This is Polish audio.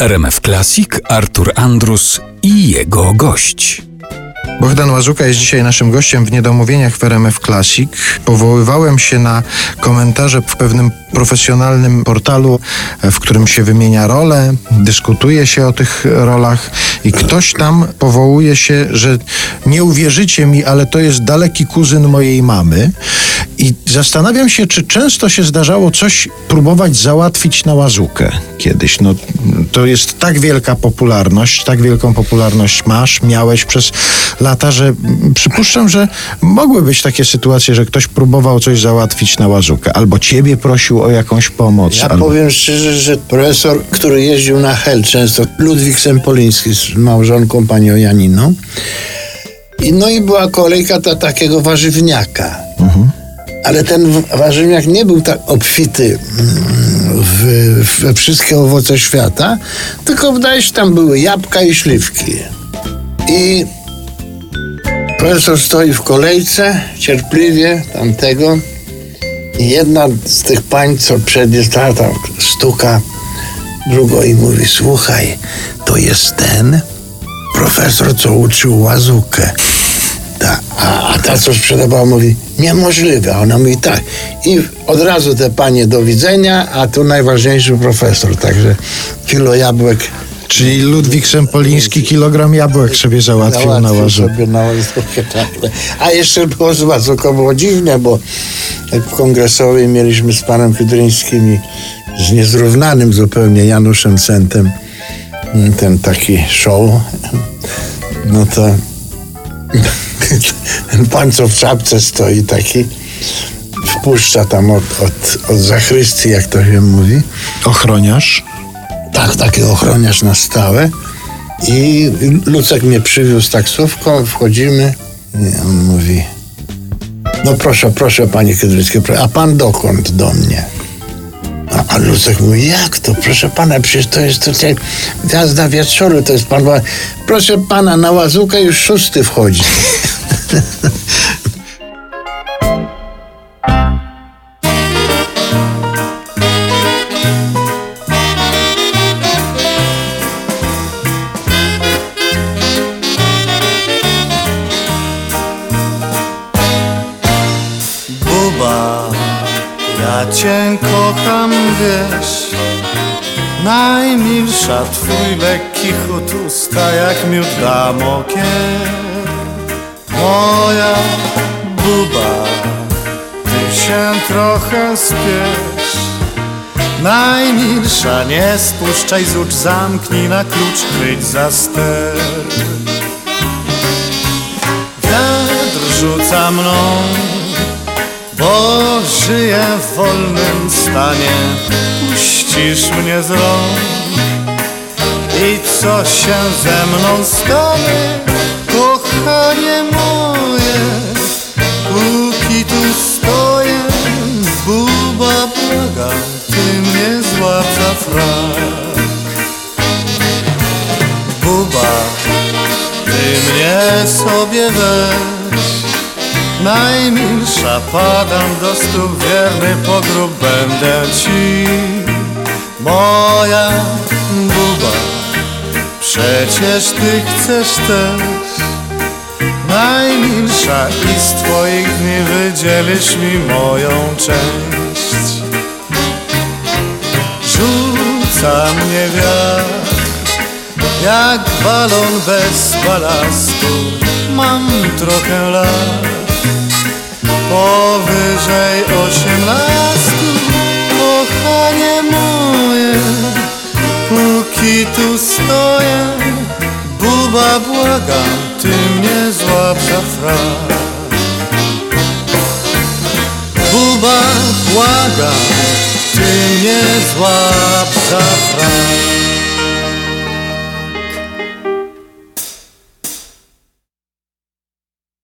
RMF Classic, Artur Andrus i jego gość. Bohdan Łazuka jest dzisiaj naszym gościem w Niedomówieniach w RMF Classic. Powoływałem się na komentarze w pewnym profesjonalnym portalu, w którym się wymienia role, dyskutuje się o tych rolach i ktoś tam powołuje się, że nie uwierzycie mi, ale to jest daleki kuzyn mojej mamy. I zastanawiam się, czy często się zdarzało coś próbować załatwić na łazukę kiedyś. No, to jest tak wielka popularność, tak wielką popularność masz, miałeś przez lata, że przypuszczam, że mogły być takie sytuacje, że ktoś próbował coś załatwić na łazukę, albo ciebie prosił o jakąś pomoc. Ja albo... powiem szczerze, że profesor, który jeździł na Hel często, Ludwik Sempoliński z małżonką panią Janiną, i no i była kolejka ta, takiego warzywniaka. Ale ten warzywniak nie był tak obfity mm, we wszystkie owoce świata, tylko wydaje się, tam były jabłka i śliwki. I profesor stoi w kolejce, cierpliwie tamtego. I jedna z tych pań, co przed jest stuka drugą i mówi, słuchaj, to jest ten profesor, co uczył łazukę. Ta, a, a ta, co sprzedawała, mówi, niemożliwe. A ona mówi, tak. I od razu te panie do widzenia, a tu najważniejszy profesor. Także kilo jabłek Czyli Ludwik Sempoliński kilogram jabłek sobie załatwił na Załatwił łazukę. sobie na łazukę, tak. A jeszcze było z łazuką było dziwne, bo jak w kongresowej mieliśmy z panem Kydryńskim i z niezrównanym zupełnie Januszem Sentem mm, ten taki show, no to ten pan, co w czapce stoi taki, wpuszcza tam od, od, od zachrystii, jak to się mówi, Ochroniarz. tak, taki ochroniarz na stałe. I Lucek mnie przywiózł taksówką, wchodzimy i on mówi no proszę, proszę panie Kydryckie, proszę, a pan dokąd do mnie? A, Lucek mówi, jak to? Proszę pana, przecież to jest tutaj gwiazda wieczoru, to jest pan... Proszę pana, na łazukę już szósty wchodzi. cię kocham, wiesz. Najmilsza twój lekki chód usta jak miód damokier Moja buba, ty się trochę spiesz. Najmilsza, nie spuszczaj z ucz, zamknij na klucz, kryć za ster. Wiatr rzuca mną bo żyję w wolnym stanie. Puścisz mnie z rąk. I co się ze mną stanie? Kochanie moje Póki tu stoję Buba błagam Ty mnie złap za frak Buba Ty mnie sobie weź Najmilsza padam do stóp wierny pogrób będę ci. Moja buba Przecież ty chcesz też. Najmilsza i z twoich dni wydzielisz mi moją część Rzuca mnie wiatr jak balon bez balastu. Mam trochę lat Powyżej osiemnastu Kochanie moje Póki tu stoję Buba błagam Ty mnie złap za frak. Buba błagam Ty mnie złap za frak